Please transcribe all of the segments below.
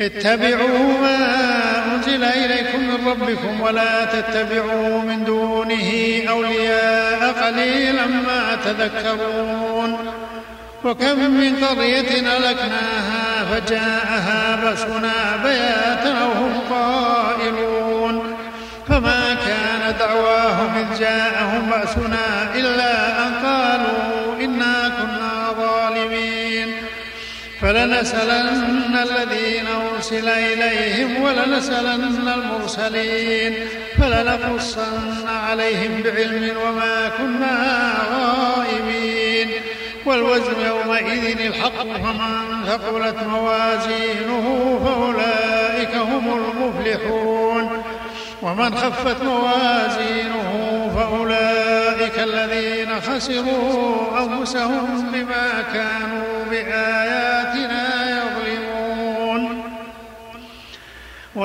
اتبعوا ما أنزل إليكم من ربكم ولا تتبعوا من دونه أولياء قليلا ما تذكرون وكم من قرية ألكناها فجاءها بأسنا بياتا وهم قائلون فما كان دعواهم إذ جاءهم بأسنا إلا أن قالوا إنا كنا ظالمين فلنسألن الذين أرسل إليهم ولنسألن المرسلين فلنقصن عليهم بعلم وما كنا غائبين والوزن يومئذ الحق فمن ثقلت موازينه فأولئك هم المفلحون ومن خفت موازينه فأولئك الذين خسروا أنفسهم بما كانوا بآياتنا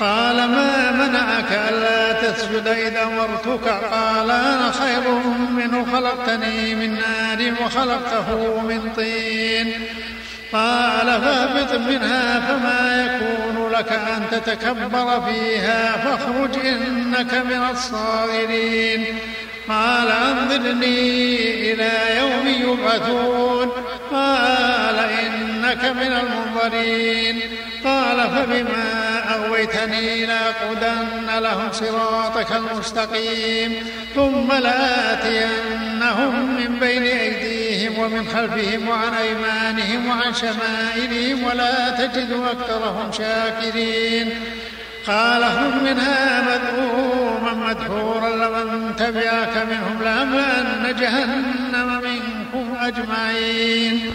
قال ما منعك ألا تسجد إذا أمرتك قال أنا خير منه خلقتني من نار وخلقته من طين. قال فاهبط منها فما يكون لك أن تتكبر فيها فاخرج إنك من الصاغرين. قال أنظرني إلى يوم يبعثون. قال إنك من المنظرين. قال فبما أغويتني لأقعدن لهم صراطك المستقيم. ثم لآتينهم من بين أيديهم ومن خلفهم وعن أيمانهم وعن شمائلهم ولا تجد أكثرهم شاكرين. قال اخرج منها مذءوما مدحورا لمن تبعك منهم لأملأن جهنم منكم أجمعين.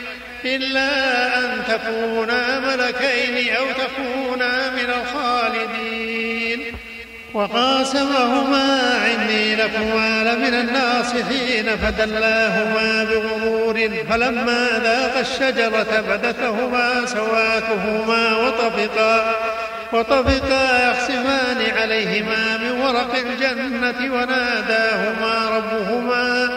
إلا أن تكونا ملكين أو تكونا من الخالدين. وقاسمهما عندي لكما لمن الناصحين. فدلاهما بغرور فلما ذاق الشجرة بدت لهما سواتهما وطفقا وطفقا يخصفان عليهما من ورق الجنة وناداهما ربهما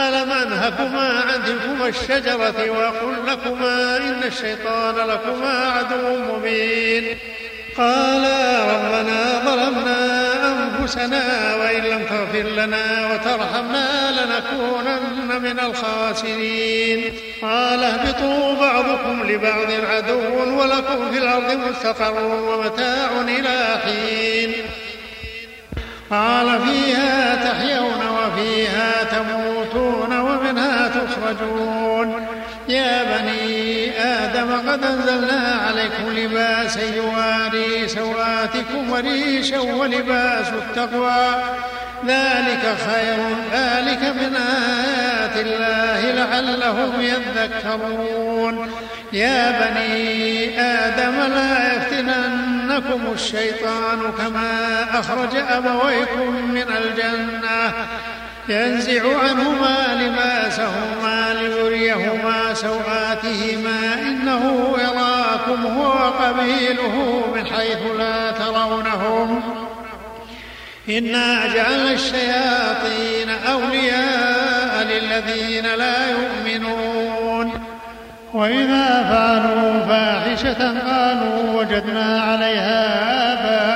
ألم أنهكما عن تلكما الشجرة وأقل لكما إن الشيطان لكما عدو مبين. قالا ربنا ظلمنا أنفسنا وإن لم تغفر لنا وترحمنا لنكونن من الخاسرين. قال اهبطوا بعضكم لبعض عدو ولكم في الأرض مستقر ومتاع إلى حين. قال فيها تحيون وفيها تموتون تخرجون يا بني آدم قد أنزلنا عليكم لباسا يواري سواتكم وريشا ولباس التقوى. ذلك خير ذلك من آيات الله لعلهم يذكرون. يا بني آدم لا يفتننكم الشيطان كما أخرج أبويكم من الجنة. ينزع عنهما لباسهما ليريهما سوآتهما. إنه يراكم هو وقبيله من حيث لا ترونهم. إنا جعلنا الشياطين أولياء للذين لا يؤمنون. وإذا فعلوا فاحشة قالوا وجدنا عليها آباءنا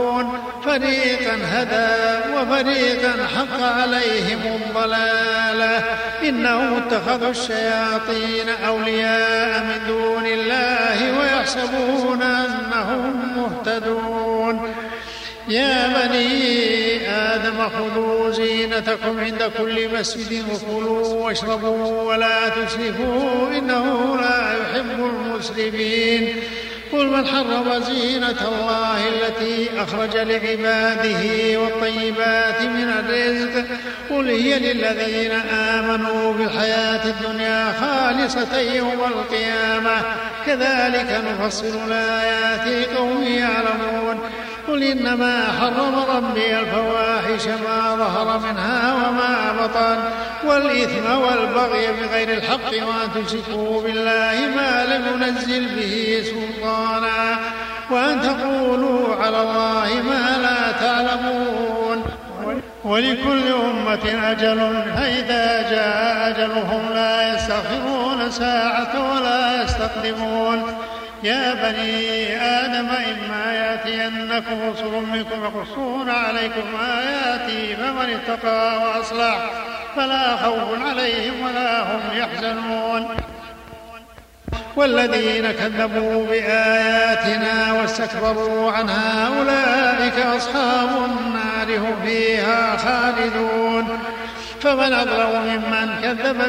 فريقا هدى وفريقا حق عليهم الضلالة. إنهم اتخذوا الشياطين أولياء من دون الله ويحسبون أنهم مهتدون. يا بني آدم خذوا زينتكم عند كل مسجد وكلوا واشربوا ولا تسرفوا إنه لا يحب المسرفين. قل من حرم زينة الله التي أخرج لعباده والطيبات من الرزق؟ قل هي للذين آمنوا بالحياة الدنيا خالصة يوم القيامة كذلك نفصل الآيات لقوم يعلمون. قل إنما حرم ربي الفواحش ما ظهر منها وما بطن والإثم والبغي بغير الحق وأن تشركوا بالله ما لم ينزل به سلطانا وأن تقولوا على الله ما لا تعلمون ولكل أمة أجل فإذا جاء أجلهم لا يستغفرون ساعة ولا يستقدمون يا بني آدم إما يأتينكم رسل منكم يقصون عليكم آياتي فمن اتقى وأصلح فلا خوف عليهم ولا هم يحزنون. والذين كذبوا بآياتنا واستكبروا عنها أولئك أصحاب النار هم فيها خالدون. فمن أظلم ممن كذب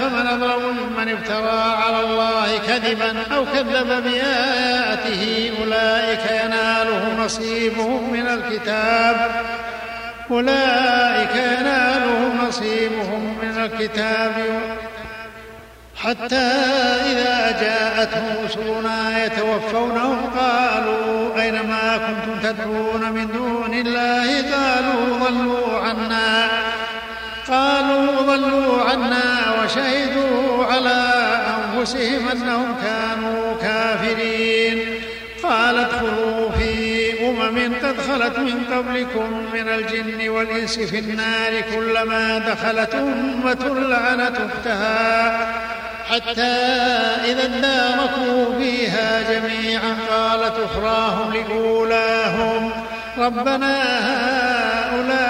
فمن أظلم ممن افترى على الله كذبا أو كذب بآياته أولئك ينالهم نصيبهم من الكتاب. أولئك ينالهم نصيبهم من الكتاب. حتى إذا جاءتهم رسلنا يتوفونهم قالوا أين ما كنتم تدعون من دون الله؟ قالوا ضلوا عنا. قالوا ضلوا عنا وشهدوا على أنفسهم أنهم كانوا كافرين. قال ادخلوا في أمم قد خلت من قبلكم من الجن والإنس في النار كلما دخلت أمة لعنت أختها. حتى إذا اداركوا فيها جميعا قالت أخراهم لأولاهم. ربنا هؤلاء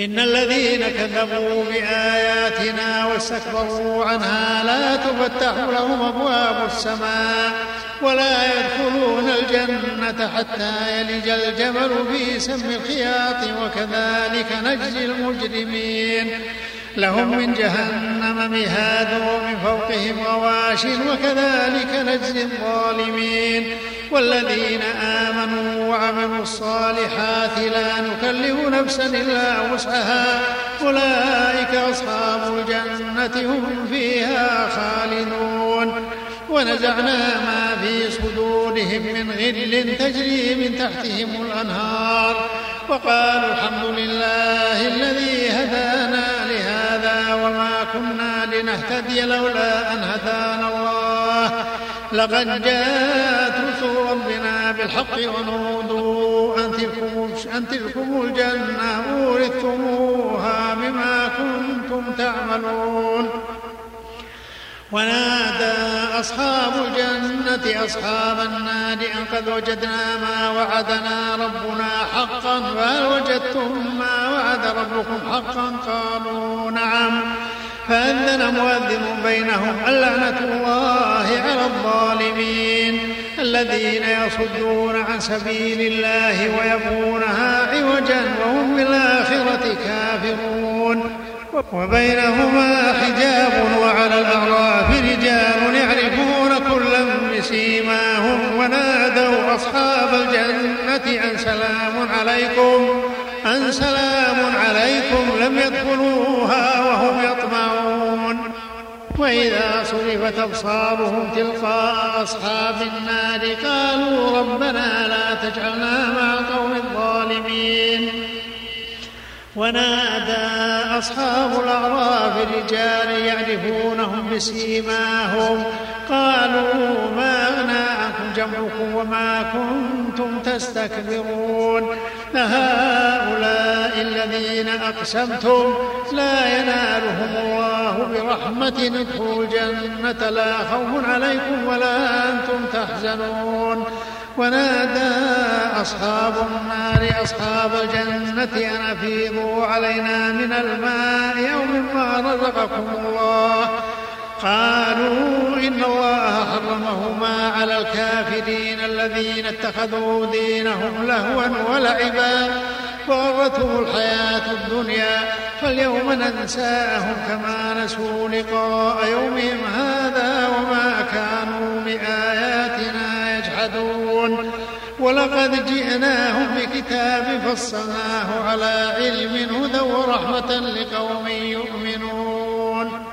إن الذين كذبوا بآياتنا واستكبروا عنها لا تفتح لهم أبواب السماء ولا يدخلون الجنة حتى يلج الجمل في سم الخياط وكذلك نجزي المجرمين لهم من جهنم مهاد ومن فوقهم غواش وكذلك نجزي الظالمين والذين آمنوا وعملوا الصالحات لا نكلف نفسا إلا وسعها أولئك أصحاب الجنة هم فيها خالدون ونزعنا ما في صدورهم من غل تجري من تحتهم الأنهار وقالوا الحمد لله الذي هدانا وما كنا لنهتدي لولا أن هدانا الله. لقد جاءت رسل ربنا بالحق ونودوا أن تلكم, أن تلكم الجنة أورثتموها بما كنتم تعملون. ونادى أصحاب الجنة أصحاب النار أن قد وجدنا ما وعدنا ربنا حقا فهل وجدتم ما وعد ربكم حقا؟ قالوا نعم. فأذن مؤذن بينهم اللعنة الله على الظالمين الذين يصدون عن سبيل الله ويبغونها عوجا وهم بالآخرة كافرون. وبينهما حجاب وعلى الأعراف رجال يعرفون كلا بسيماهم ونادوا أصحاب الجنة أن سلام عليكم أن سلام عليكم لم يدخلوها وهم يطمعون. وإذا صرفت أبصارهم تلقاء أصحاب النار قالوا ربنا لا تجعلنا مع القوم الظالمين. ونادى أصحاب الأعراف رجال يعرفونهم بسيماهم. قالوا ما أغنى عنكم جمعكم وما كنتم تستكبرون. أهؤلاء الذين أقسمتم لا ينالهم الله برحمة ادخلوا الجنة. لا خوف عليكم ولا أنتم تحزنون. ونادى أصحاب النار أصحاب الجنة أن أفيضوا علينا من الماء أو مما رزقكم الله. قالوا إن الله حرمهما على الكافرين الذين اتخذوا دينهم لهوا ولعبا. وغرتهم الحياة الدنيا فاليوم ننساهم كما نسوا لقاء يومهم هذا وما كانوا يجحدون ولقد جئناهم بكتاب فصلناه على علم هدى ورحمة لقوم يؤمنون.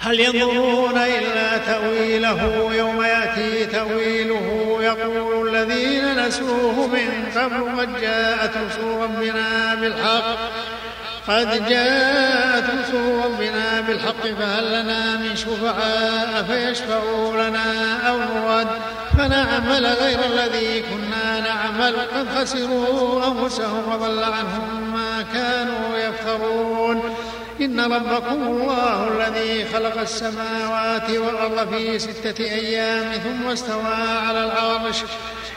هل ينظرون إلا تأويله؟ يوم يأتي تأويله يقول الذين نسوه من قبل قد جاءت رسول ربنا بالحق. قد جاءت رسل ربنا بالحق فهل لنا من شفعاء فيشفعوا لنا أو نرد؟ فنعمل غير الذي كنا نعمل. قد خسروا أنفسهم وضل عنهم ما كانوا يفترون. إن ربكم الله الذي خلق السماوات والأرض في ستة أيام ثم استوى على العرش.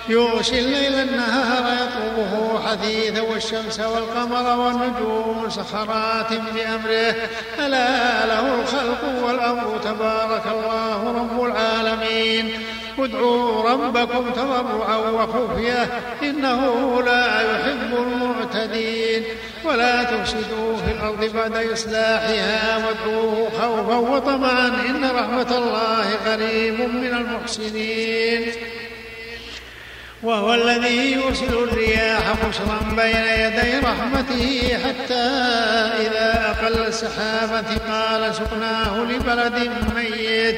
يغشي الليل النهار يطلبه حثيثا والشمس والقمر والنجوم مسخرات بأمره. ألا له الخلق والأمر تبارك الله رب العالمين. ادعوا ربكم تضرعا وخفية إنه لا يحب المعتدين. ولا تفسدوا في الأرض بعد إصلاحها وادعوه خوفا وطمعا إن رحمة الله قريب من المحسنين. وهو الذي يرسل الرياح بشرا بين يدي رحمته حتى إذا أقل سحابا ثقال سقناه لبلد ميت.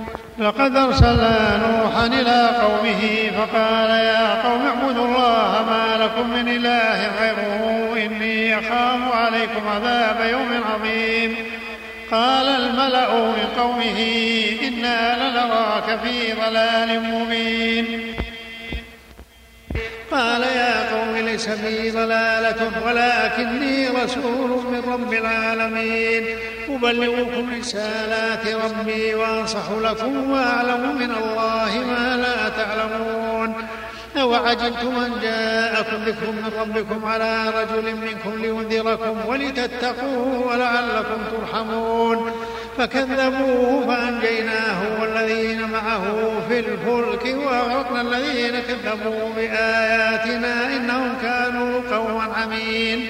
لقد أرسلنا نوحا إلى قومه فقال يا قوم اعبدوا الله ما لكم من إله غيره إني أخاف عليكم عذاب يوم عظيم. قال الملأ من قومه إنا لنراك في ضلال مبين. قال يا قوم ليس بي ضلالة ولكني رسول من رب العالمين. أبلغكم رسالات ربي وأنصح لكم وأعلم من الله ما لا تعلمون. أوعجبتم أن جاءكم ذكر من ربكم على رجل منكم لينذركم ولتتقوا ولعلكم ترحمون. فكذبوه فأنجيناه والذين معه في الفلك وأغرقنا الذين كذبوا بآياتنا إنهم كانوا قوما عمين.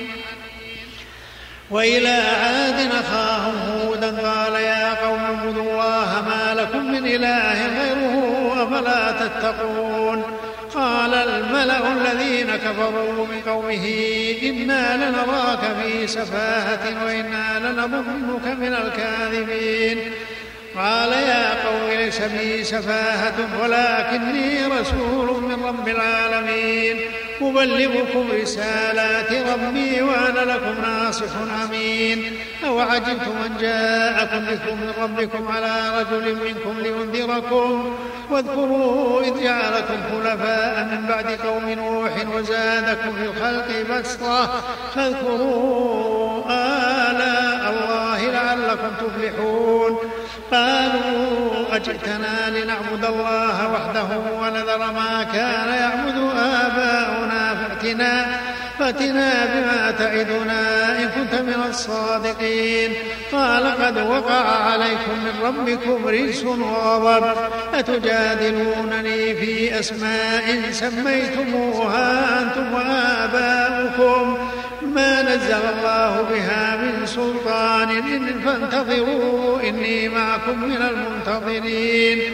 وإلى عاد أخاهم هودا قال يا قوم اعبدوا الله ما لكم من إله غيره أفلا تتقون قال الملأ الذين كفروا من قومه إنا لنراك في سفاهة وإنا لنظنك من الكاذبين قال يا قوم ليس بي سفاهة ولكني رسول من رب العالمين. أبلغكم رسالات ربي وأنا لكم ناصح أمين. أوعجبتم أن جاءكم ذكر من ربكم على رجل منكم لينذركم واذكروا إذ جعلكم خلفاء من بعد قوم نوح وزادكم في الخلق بسطة. فاذكروا آلاء الله لعلكم تفلحون. قالوا أجئتنا لنعبد الله وحده ونذر ما كان يعبد آباؤنا فأتنا فاتنا بما تعدنا إن كنت من الصادقين. قال قد وقع عليكم من ربكم رجس وغضب أتجادلونني في أسماء سميتموها أنتم وآباؤكم. ما نزل الله بها من سلطان فانتظروا إني معكم من المنتظرين.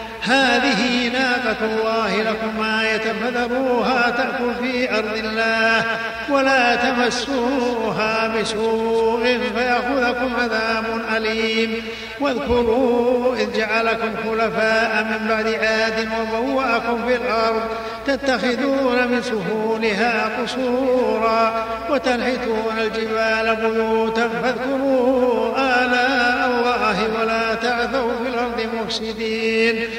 هذه ناقة الله لكم آية فذروها تأكل في أرض الله ولا تمسوها بسوء فيأخذكم عذاب أليم واذكروا إذ جعلكم خلفاء من بعد عاد وبوأكم في الأرض تتخذون من سهولها قصورا وتنحتون الجبال بيوتا فاذكروا آلاء الله ولا تعثوا في الأرض مفسدين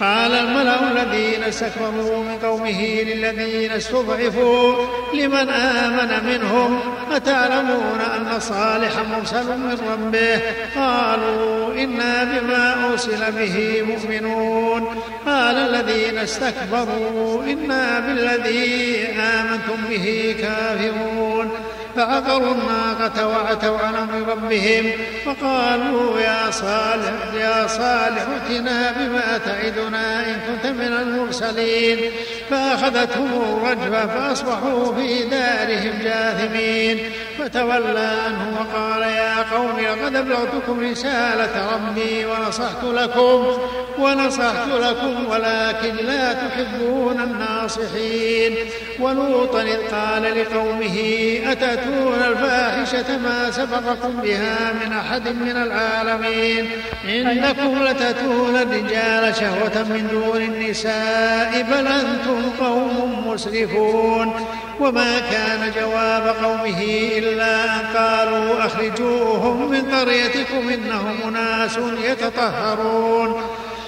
قال الملأ الذين استكبروا من قومه للذين استضعفوا لمن آمن منهم أتعلمون أن صالحا مرسل من ربه؟ قالوا إنا بما أرسل به مؤمنون. قال الذين استكبروا إنا بالذي آمنتم به كافرون. فعقروا الناقة وعتوا عن أمر ربهم وقالوا يا صالح يا صالح ائتنا بما تعدنا إن كنت من المرسلين. فأخذتهم الرجفة فأصبحوا في دارهم جاثمين. فتولى عنهم وقال يا قوم لقد أبلغتكم رسالة ربي ونصحت لكم ونصحت لكم ولكن لا تحبون الناصحين. ولوطا إذ قال لقومه أتأتون الفاحشة ما سبقكم بها من أحد من العالمين. إنكم لتأتون الرجال شهوة من دون النساء بل أنتم قوم مسرفون. وما كان جواب قومه إلا أن قالوا أخرجوهم من قريتكم إنهم أناس يتطهرون.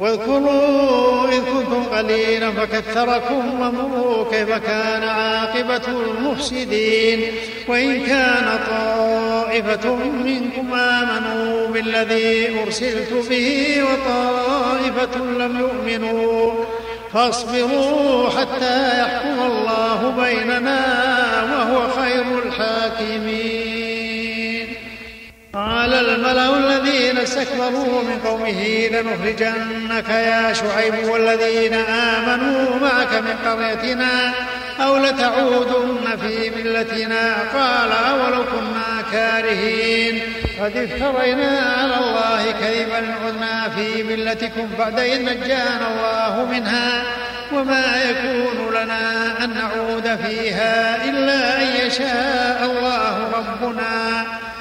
واذكروا إذ كنتم قليلا فكثركم وانظروا كيف كان عاقبة المفسدين وإن كان طائفة منكم آمنوا بالذي أرسلت به وطائفة لم يؤمنوا فاصبروا حتى يحكم الله بيننا وهو خير الحاكمين قال الملأ الذين استكبروا من قومه لنخرجنك يا شعيب والذين آمنوا معك من قريتنا أو لتعودن في ملتنا قال أولو كنا كارهين قد افترينا على الله كذبا عدنا في ملتكم بعد إذ نجانا الله منها وما يكون لنا أن نعود فيها إلا أن يشاء الله ربنا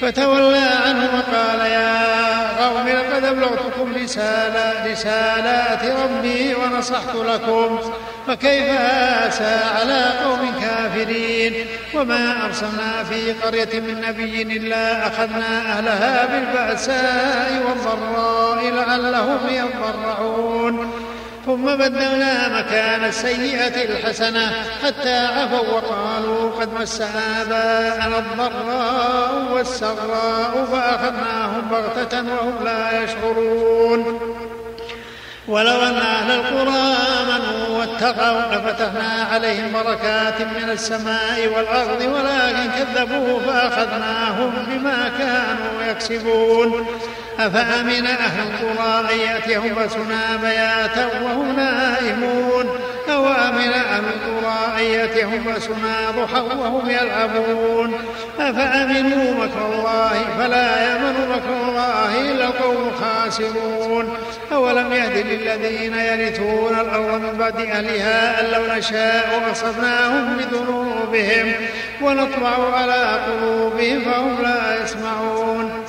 فتولى عنه وقال يا قوم لقد أبلغتكم رسالة رسالات ربي ونصحت لكم. فكيف آسى على قوم كافرين؟ وما أرسلنا في قرية من نبي إلا أخذنا أهلها بالبأساء والضراء لعلهم يضرعون. ثم بدلنا مكان السيئة الحسنة حتى عفوا وقالوا قد مس آباءنا الضراء والسراء فأخذناهم بغتة وهم لا يشعرون. ولو أن أهل القرى آمنوا واتقوا لفتحنا عليهم بركات من السماء والأرض ولكن كذبوا فأخذناهم بما كانوا يكسبون. أفأمن أهل القرى أن يأتيهم بأسنا بياتا وهم نائمون؟ أو أمن أهل القرى أن يأتيهم بأسنا ضحى وهم يلعبون؟ أفأمنوا مكر الله فلا يأمن مكر الله إلا القوم الخاسرون؟ أولم يهد للذين يرثون الأرض من بعد أهلها أن لو نشاء أصبناهم بذنوبهم ونطبع على قلوبهم فهم لا يسمعون.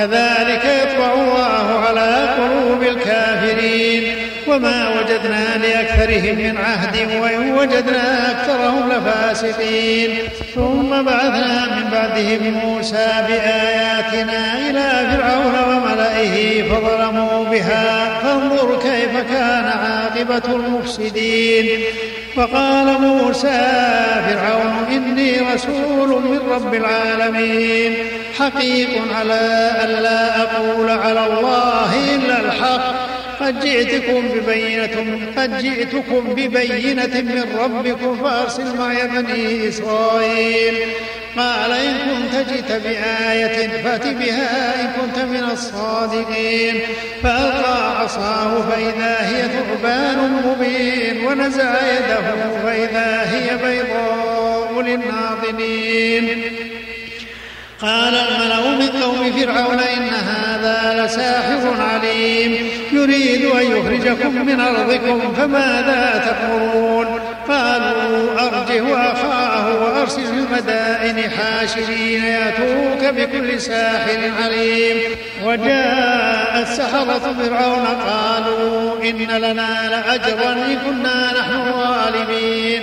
كذلك يطبع الله على قلوب الكافرين. وما وجدنا لأكثرهم من عهد وإن وجدنا أكثرهم لفاسقين. ثم بعثنا من بعدهم موسى بآياتنا إلى فرعون وملئه فظلموا بها. فانظر كيف كان عاقبة المفسدين. فقال موسى فرعون إني رسول من رب العالمين حقيق على ألا أقول على الله إلا الحق. قد جئتكم ببينة قد جئتكم ببينة من ربكم فأرسل معي بني إسرائيل. قال إن كنت جئت بآية فأت بها إن كنت من الصادقين. فألقى عصاه فإذا هي ثعبان مبين ونزع يده فإذا هي بيضاء للناظرين. قال الملأ من قوم فرعون إن هذا لساحر عليم. يريد أن يخرجكم من أرضكم فماذا تأمرون قالوا أرجه وأخاه وأرسل في المدائن حاشرين يأتوك بكل ساحر عليم. وجاء السحرة فرعون قالوا إن لنا لأجرا إن كنا نحن الغالبين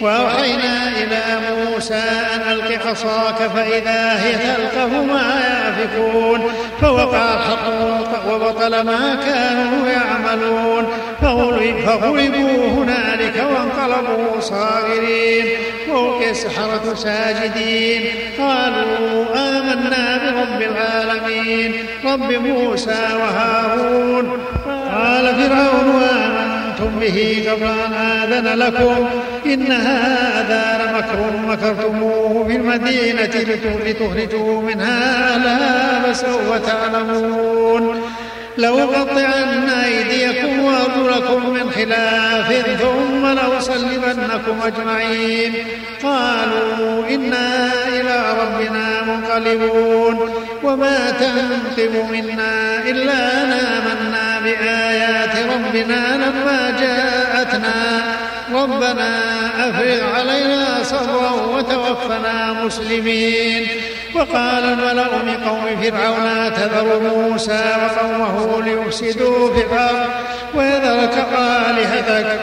وأوحينا إلى موسى أن ألق عصاك فإذا هي تلقف ما يأفكون فوقع الحق وبطل ما كانوا يعملون. فغلبوا هنالك وانقلبوا صاغرين. وألقي السحرة ساجدين. قالوا آمنا برب العالمين. رب موسى وهارون. قال فرعون آمنتم به قبل أن آذن لكم إن هذا لمكر مكرتموه في المدينة لتخرجوا منها أهلها فسوف تعلمون. لأقطعن أيديكم وأرجلكم من خلاف ثم لأصلبنكم أجمعين. قالوا إنا إلى ربنا منقلبون. وما تنقم منا إلا أن بآيات ربنا لما جاءتنا. ربنا أفرغ علينا صبرا وتوفنا مسلمين. وقال الملأ من قوم فرعون تذر موسى وقومه ليفسدوا في الأرض ويذرك آلهتك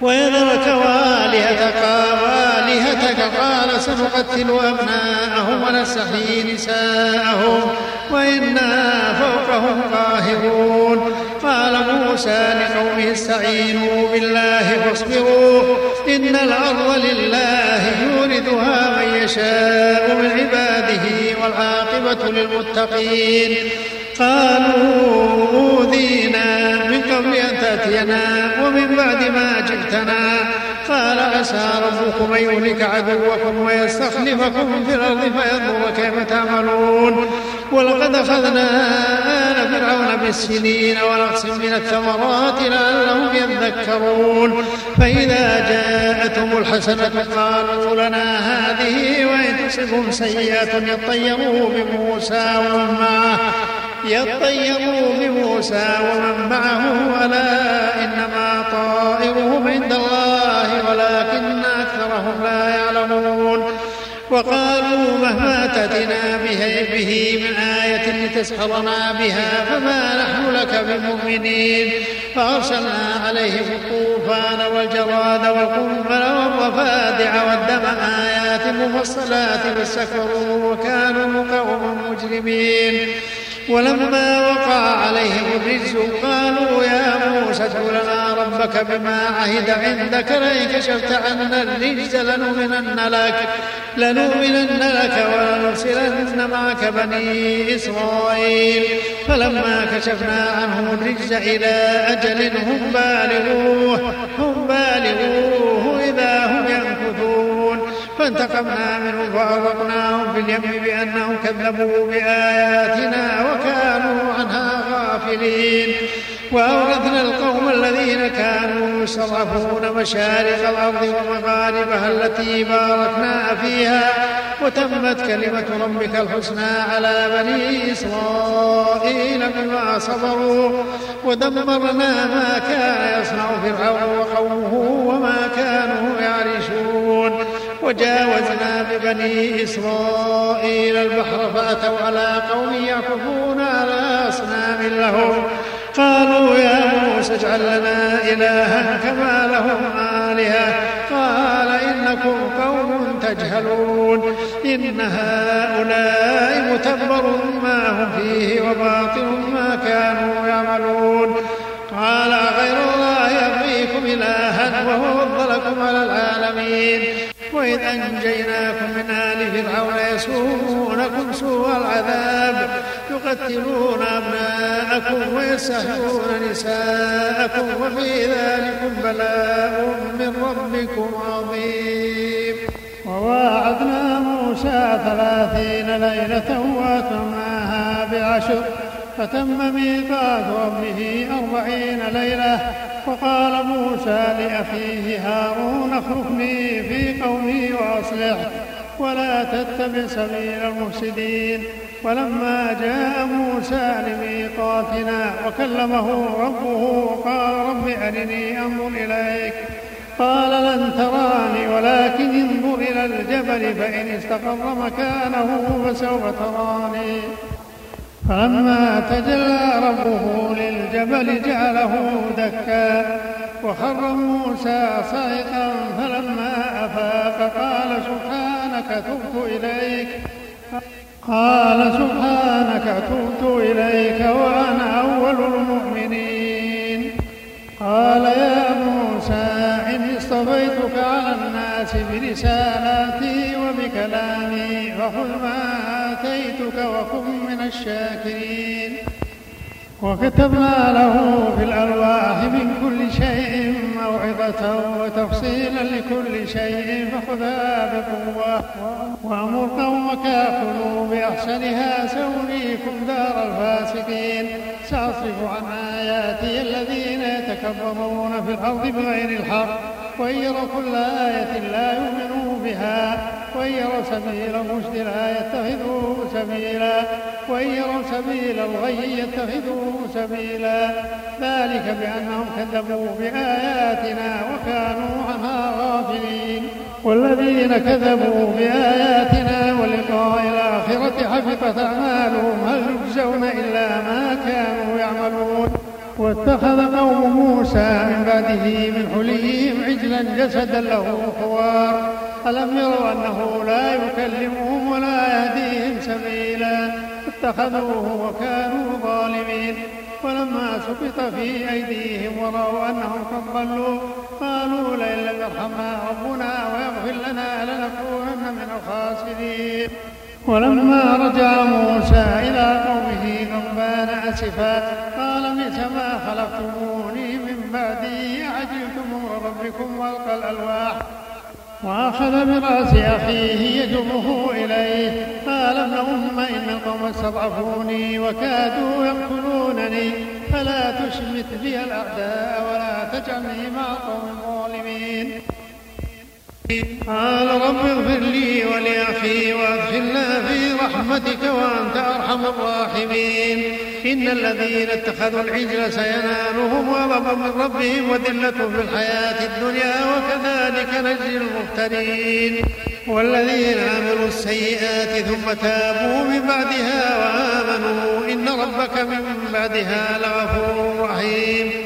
ويذرك والهتك والهتك قال سنقتل أبناءهم ونستحيي نساءهم وإنا فوقهم قاهرون. قال موسى لقومه استعينوا بالله فاصبروا إن الأرض لله يورثها من يشاء من عباده والعاقبة للمتقين. قالوا أوذينا من قبل أن تأتينا ومن بعد ما جئتنا قال عسى ربكم أن يهلك عدوكم ويستخلفكم في الأرض فينظر كيف تعملون. ولقد أخذنا آل فرعون بالسنين ونقص من الثمرات لعلهم يذكرون. فإذا جاءتهم الحسنة قالوا لنا هذه وإن تصبهم سيئات يطيروا بموسى ومن معه يطيروا بموسى ومن معه ألا إنما طائرهم عند الله ولكن أكثرهم لا يعلمون. وقالوا مهما تأتنا به, به من آية لتسحرنا بها فما نحن لك بمؤمنين. فأرسلنا عليهم الطوفان والجراد والقنبل والضفادع والدم آيات مفصلات فاستكبروا وكانوا قوما مجرمين. ولما وقع عليهم الرجز قالوا يا موسى ادع لنا ربك بما عهد عندك لئن كشفت عنا الرجز لنؤمنن لك لنؤمنن لك ولنرسلن معك بني إسرائيل. فلما كشفنا عنهم الرجز إلى أجل هم بالغوه هم بالغوه إذا هم فانتقمنا منهم فأغرقناهم في اليم بأنهم كذبوا بآياتنا وكانوا عنها غافلين. وأورثنا القوم الذين كانوا يستضعفون مشارق الأرض ومغاربها التي باركنا فيها وتمت كلمة ربك الحسنى على بني إسرائيل بما صبروا ودمرنا ما كان يصنع فرعون وقومه وما يعرشون وجاوزنا ببني إسرائيل البحر فأتوا على قوم يعكفون على أصنام لهم. قالوا يا موسى اجعل لنا إلها كما لهم آلهة. قال إنكم قوم تجهلون. إن هؤلاء متبر ما هم فيه وباطل ما كانوا يعملون. قال غير الله يبغيكم إلها وهو فضلكم على العالمين. وإذ أنجيناكم من آل فرعون يسومونكم سوء العذاب يقتلون أبناءكم ويستحيون نساءكم وفي ذلكم بلاء من ربكم عظيم. وواعدنا موسى ثلاثين ليلة وأتمناها بعشر فتم ميقات ربه أربعين ليلة وقال موسى لأخيه هارون اخلفني في قومي وأصلح ولا تتبع سبيل المفسدين. ولما جاء موسى لميقاتنا وكلمه ربه قال رب أرني أنظر إليك. قال لن تراني ولكن انظر إلى الجبل فإن استقر مكانه فسوف تراني. فلما تجلى ربه للجبل جعله دكا وخر موسى صائقا فلما أفاق قال سبحانك تبت إليك قال سبحانك تبت إليك وأنا أول المؤمنين قال يا موسى إني اصطفيتك على الناس برسالاتي وبكلامي فخذ ما آتيتك وكن الشاكرين. وكتبنا له في الألواح من كل شيء موعظة وتفصيلا لكل شيء فخذها بقوة وأمر قومك يأكلوا بأحسنها سأريكم دار الفاسقين. سأصرف عن آياتي الذين يتكبرون في الأرض بغير الحق. وإن يروا كل آية لا يؤمنوا بها وإن يروا سبيل الرشد لا يتخذوه سبيلا وإن يروا سبيل الغي يتخذوه سبيلا. ذلك بأنهم كذبوا بآياتنا وكانوا عنها غافلين. والذين كذبوا بآياتنا ولقاء الآخرة حفظت أعمالهم هل يجزون إلا ما كانوا واتخذ قوم موسى من بعده من حليهم عجلا جسدا له خوار. ألم يروا أنه لا يكلمهم ولا يهديهم سبيلا؟ اتخذوه وكانوا ظالمين. ولما سقط في أيديهم ورأوا أنهم قد ضلوا قالوا لئن لم يرحمنا ربنا ويغفر لنا لنكونن من الخاسرين. ولما رجع موسى إلى قومه غضبان أسفا ما خلقتموني من بعدي أعجلتم أمر ربكم وألقى الألواح. وأخذ برأس أخيه يجره إليه. قال ابن أم إن القوم استضعفوني وكادوا يقتلونني فلا تشمت بي الأعداء ولا تجعلني مع القوم الظالمين. قال رب اغفر لي ولأخي وادخلنا في رحمتك وأنت أرحم الراحمين. إن الذين اتخذوا العجل سينالهم غضب من ربهم وذلة في الحياة الدنيا وكذلك نجزي المفترين. والذين عملوا السيئات ثم تابوا من بعدها وآمنوا إن ربك من بعدها لغفور رحيم.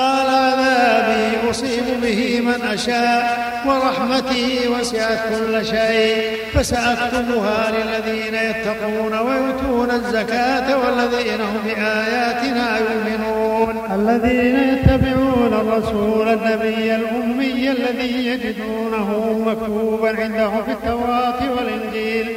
قال عذابي أصيب به من أشاء ورحمتي وسعت كل شيء فسأكتبها للذين يتقون ويؤتون الزكاة والذين هم بآياتنا يؤمنون. الذين يتبعون الرسول النبي الأمي الذي يجدونه مكتوبا عندهم في التوراة والإنجيل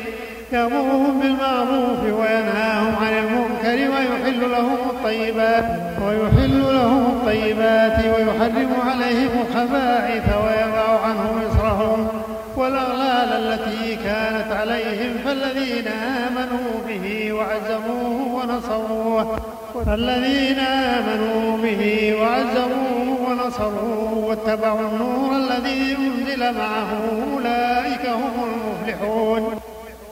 يأمرهم بالمعروف وينهاهم عن المنكر ويحل لهم الطيبات ويحل لهم الطيبات ويحرم عليهم الخبائث ويضع عنهم إصرهم. والأغلال التي كانت عليهم فالذين آمنوا به وعزروه ونصروه. فالذين آمنوا به وعزروه ونصروه واتبعوا النور الذي أنزل معه أولئك هم المفلحون.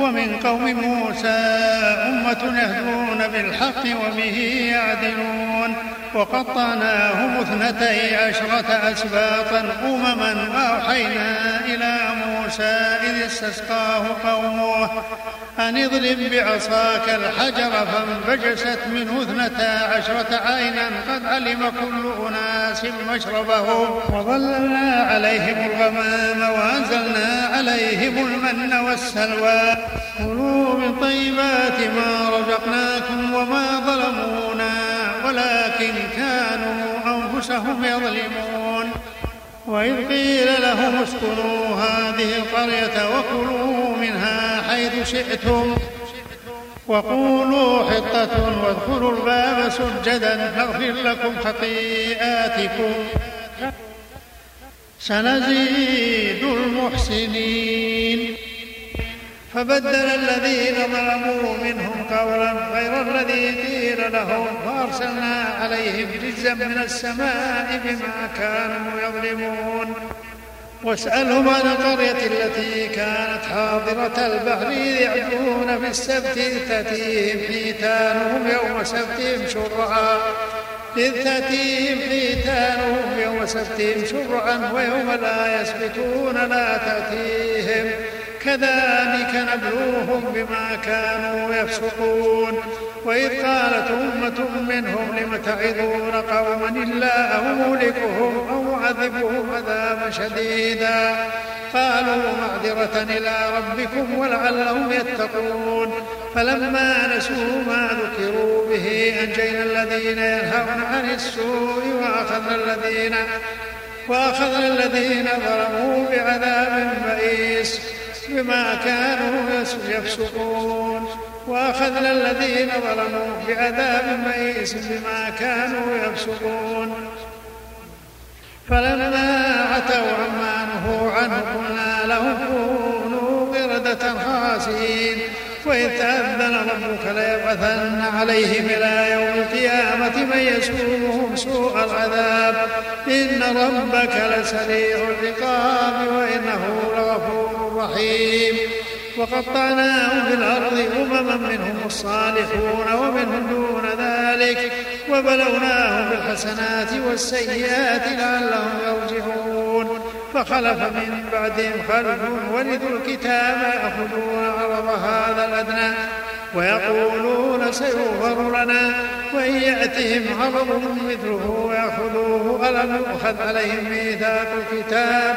ومن قوم موسى أمة يهدون بالحق وبه يعدلون. وقطعناهم اثنتي عشرة أسباطا أمما وأوحينا إلى موسى إذ استسقاه قومه أن اضرب بعصاك الحجر فانبجست منه اثنتا عشرة عينا قد علم كل أناس مشربهم وظللنا عليهم الغمام وأنزلنا عليهم المن والسلوى. كلوا من طيبات ما رزقناكم وما ظلمونا ولكن كانوا أنفسهم يظلمون. وإذ قيل لهم اسكنوا هذه القرية وكلوا منها حيث شئتم. وقولوا حطة وادخلوا الباب سجدا نغفر لكم خطيئاتكم. سنزيد المحسنين. فبدل الذين ظلموا منهم قولا غير الذي قيل لهم فارسلنا عليهم رجزا من السماء بما كانوا يظلمون. واسألهم عن القرية التي كانت حاضرة البحر إذ يعدون في السبت تأتيهم حيتانهم يوم سبتهم شرعا. إذ تأتيهم حيتانهم يوم سبتهم شرعا ويوم لا يسبتون لا تأتيهم. كذلك نبلوهم بما كانوا يفسقون. وإذ قالت أمة منهم لم تعظون قوما الله مهلكهم أو معذبهم عذابا شديدا. قالوا معذرة إلى ربكم ولعلهم يتقون. فلما نسوا ما ذكروا به أنجينا الذين ينهون عن السوء وأخذنا الذين وأخذنا الذين ظلموا بعذاب بئيس. بما كانوا يفسقون. وأخذنا الذين ظلموا بعذاب بئيس بما كانوا يفسقون. فلما عتوا عما نهوا عنه قلنا لهم كونوا قردة خاسئين. وإذ تأذن ربك ليبعثن عليهم إلى يوم القيامة من يسومهم سوء العذاب. إن ربك لسريع العقاب وإنه لغفور رحيم وقطعناهم في الأرض أمما منهم الصالحون ومنهم دون ذلك. وبلوناهم بالحسنات والسيئات لعلهم يرجعون. فخلف من بعدهم خلف ورثوا الكتاب يأخذون عرض هذا الأدنى. ويقولون سيغفر لنا. وإن يأتهم عرض مثله يأخذوه ألم يؤخذ عليهم ميثاق الكتاب؟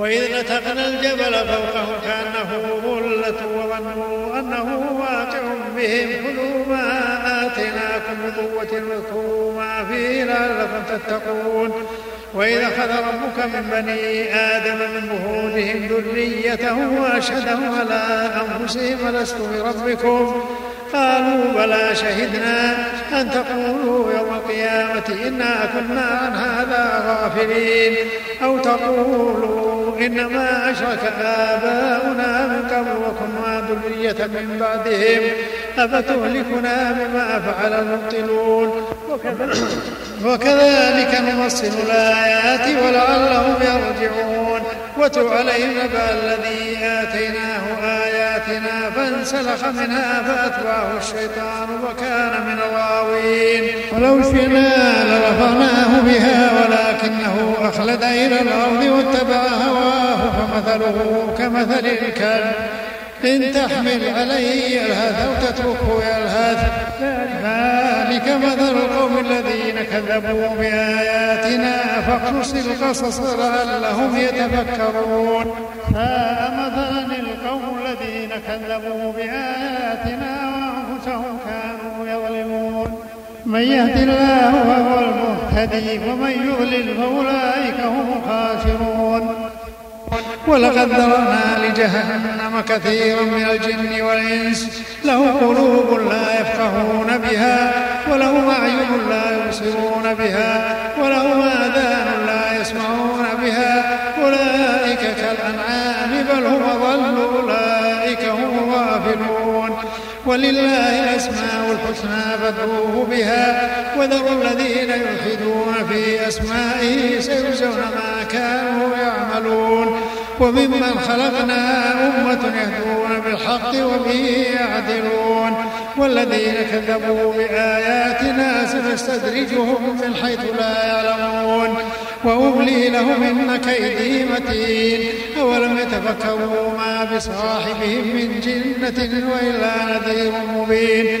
وإذ نتقنا الجبل فوقهم كأنه ظلة وظنوا أنه واقع بهم خذوا ما آتيناكم بقوة واذكروا ما فيه لعلكم تتقون. وإذا أخذ ربك من بني آدم من ظهورهم ذريتهم وأشهدهم على أنفسهم ألست بربكم. قالوا بلى شهدنا أن تقولوا يوم القيامة إنا كنا عن هذا غافلين. أو تقولوا إنما أشرك آباؤنا من قبل وكنا ذرية من بعدهم أفتهلكنا بما فعل المبطلون؟ وكذلك نفصل الآيات ولعلهم يرجعون. واتل عليهم نبأ الذي آتيناه آياتنا فانسلخ منها فأتبعه الشيطان وكان من الغاوين. ولو شئنا لرفعناه بها ولكنه أخلد إلى الأرض واتبع هواه فمثله كمثل الكلب. إن تحمل عليه يلهث أو تتركه يلهث ذلك مثل القوم الذين كذبوا بآياتنا فاقصص القصص لعلهم يتفكرون. ساء مثلا القوم الذين كذبوا بآياتنا وأنفسهم كانوا يظلمون. من يهد الله فهو المهتدي ومن يضلل فأولئك هم الخاسرون. ولقد ذرنا لجهنم كثيرا من الجن والإنس. له قلوب لا يفقهون بها ولهم أعين لا يبصرون بها ولهم آذان لا يسمعون بها. أولئك كالأنعام بل هم أضل أولئك هم غافلون ولله الأسماء الحسنى فادعوه بها وذروا الذين يلحدون في أسمائه سيجزون ما كانوا يعملون. وممن خلقنا أمة يهدون بالحق وبه يعدلون. والذين كذبوا بآياتنا سنستدرجهم من حيث لا يعلمون. وأملي لهم إن كيدي متين. أولم يتفكروا ما بصاحبهم من جنة وإلا نذير مبين.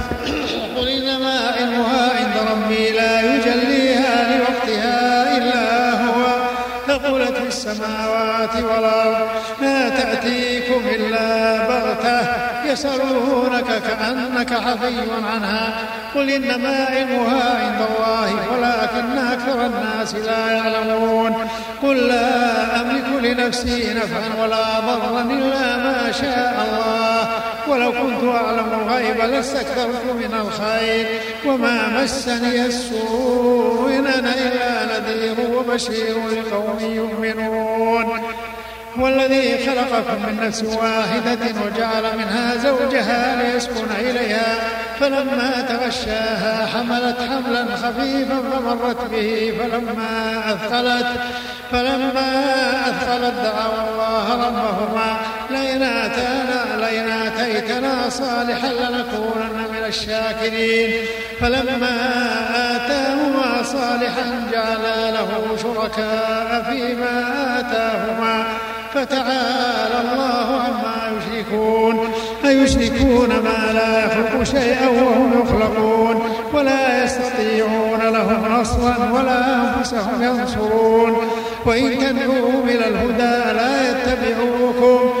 والأرض لا تأتيكم إلا بغتة. يسألونك كأنك حفي عنها. قل إنما علمها عند الله ولكن أكثر الناس لا يعلمون. قل لا أملك لنفسي نفعا ولا ضرا إلا ما شاء الله. ولو كنت أعلم الغيب لاستكثرت من الخير وما مسني السوء إن أنا إلا نذير وبشير لقوم يؤمنون. هو الذي خلقكم من نفس واحدة وجعل منها زوجها ليسكن إليها فلما تغشاها حملت حملا خفيفا فمرت به فلما أثقلت فلما أثقلت دعوا الله ربهما لئن آتانا لئن آتيتنا صالحا لنكونن من الشاكرين. فلما آتاهما صالحا جعلا له شركاء فيما آتاهما. فتعالى الله عما يشركون. أيشركون ما لا يخلق شيئا وهم يخلقون. ولا يستطيعون لهم نصرا ولا أنفسهم ينصرون. وإن تدعوهم إلى الهدى لا يتبعوكم.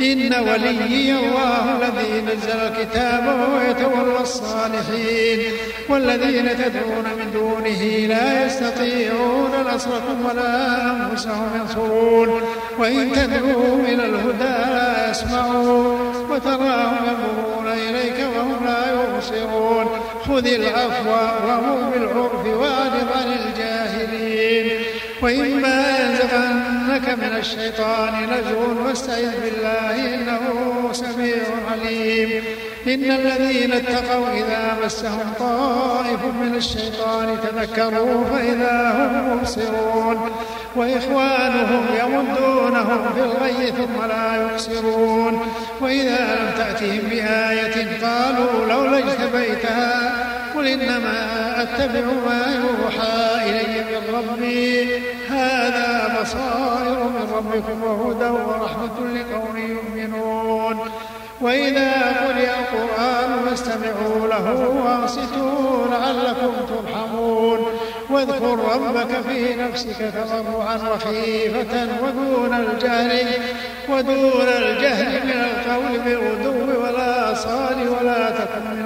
إن وليي الله الذي نزل الكتاب وهو يتولى الصالحين والذين تدعون من دونه لا يستطيعون نصركم ولا أنفسهم ينصرون. وإن تدعوهم إلى الهدى لا يسمعون وتراهم ينظرون إليك وهم لا يبصرون. خذ العفو وأمر بالعرف واعرض عن الجاهلين. وإما ينزغنك من الشيطان نزغ فاستعذ بالله إنه سميع عليم. إن الذين اتقوا إذا مسهم طائف من الشيطان تذكروا فإذا هم مبصرون. وإخوانهم يمدونهم في الغي ثم لا يقصرون وإذا لم تأتهم بآية قالوا لولا اجتبيتها قل إنما أتبع ما يوحى إلي من ربي. هذا بصائر من ربكم وهدى ورحمة لقوم يؤمنون. وإذا قرئ القرآن فاستمعوا له وأنصتوا لعلكم ترحمون. واذكر ربك في نفسك تضرعا وخيفة ودون الجهل ودون الجهل من القول بالغدو والآصال ولا تكن من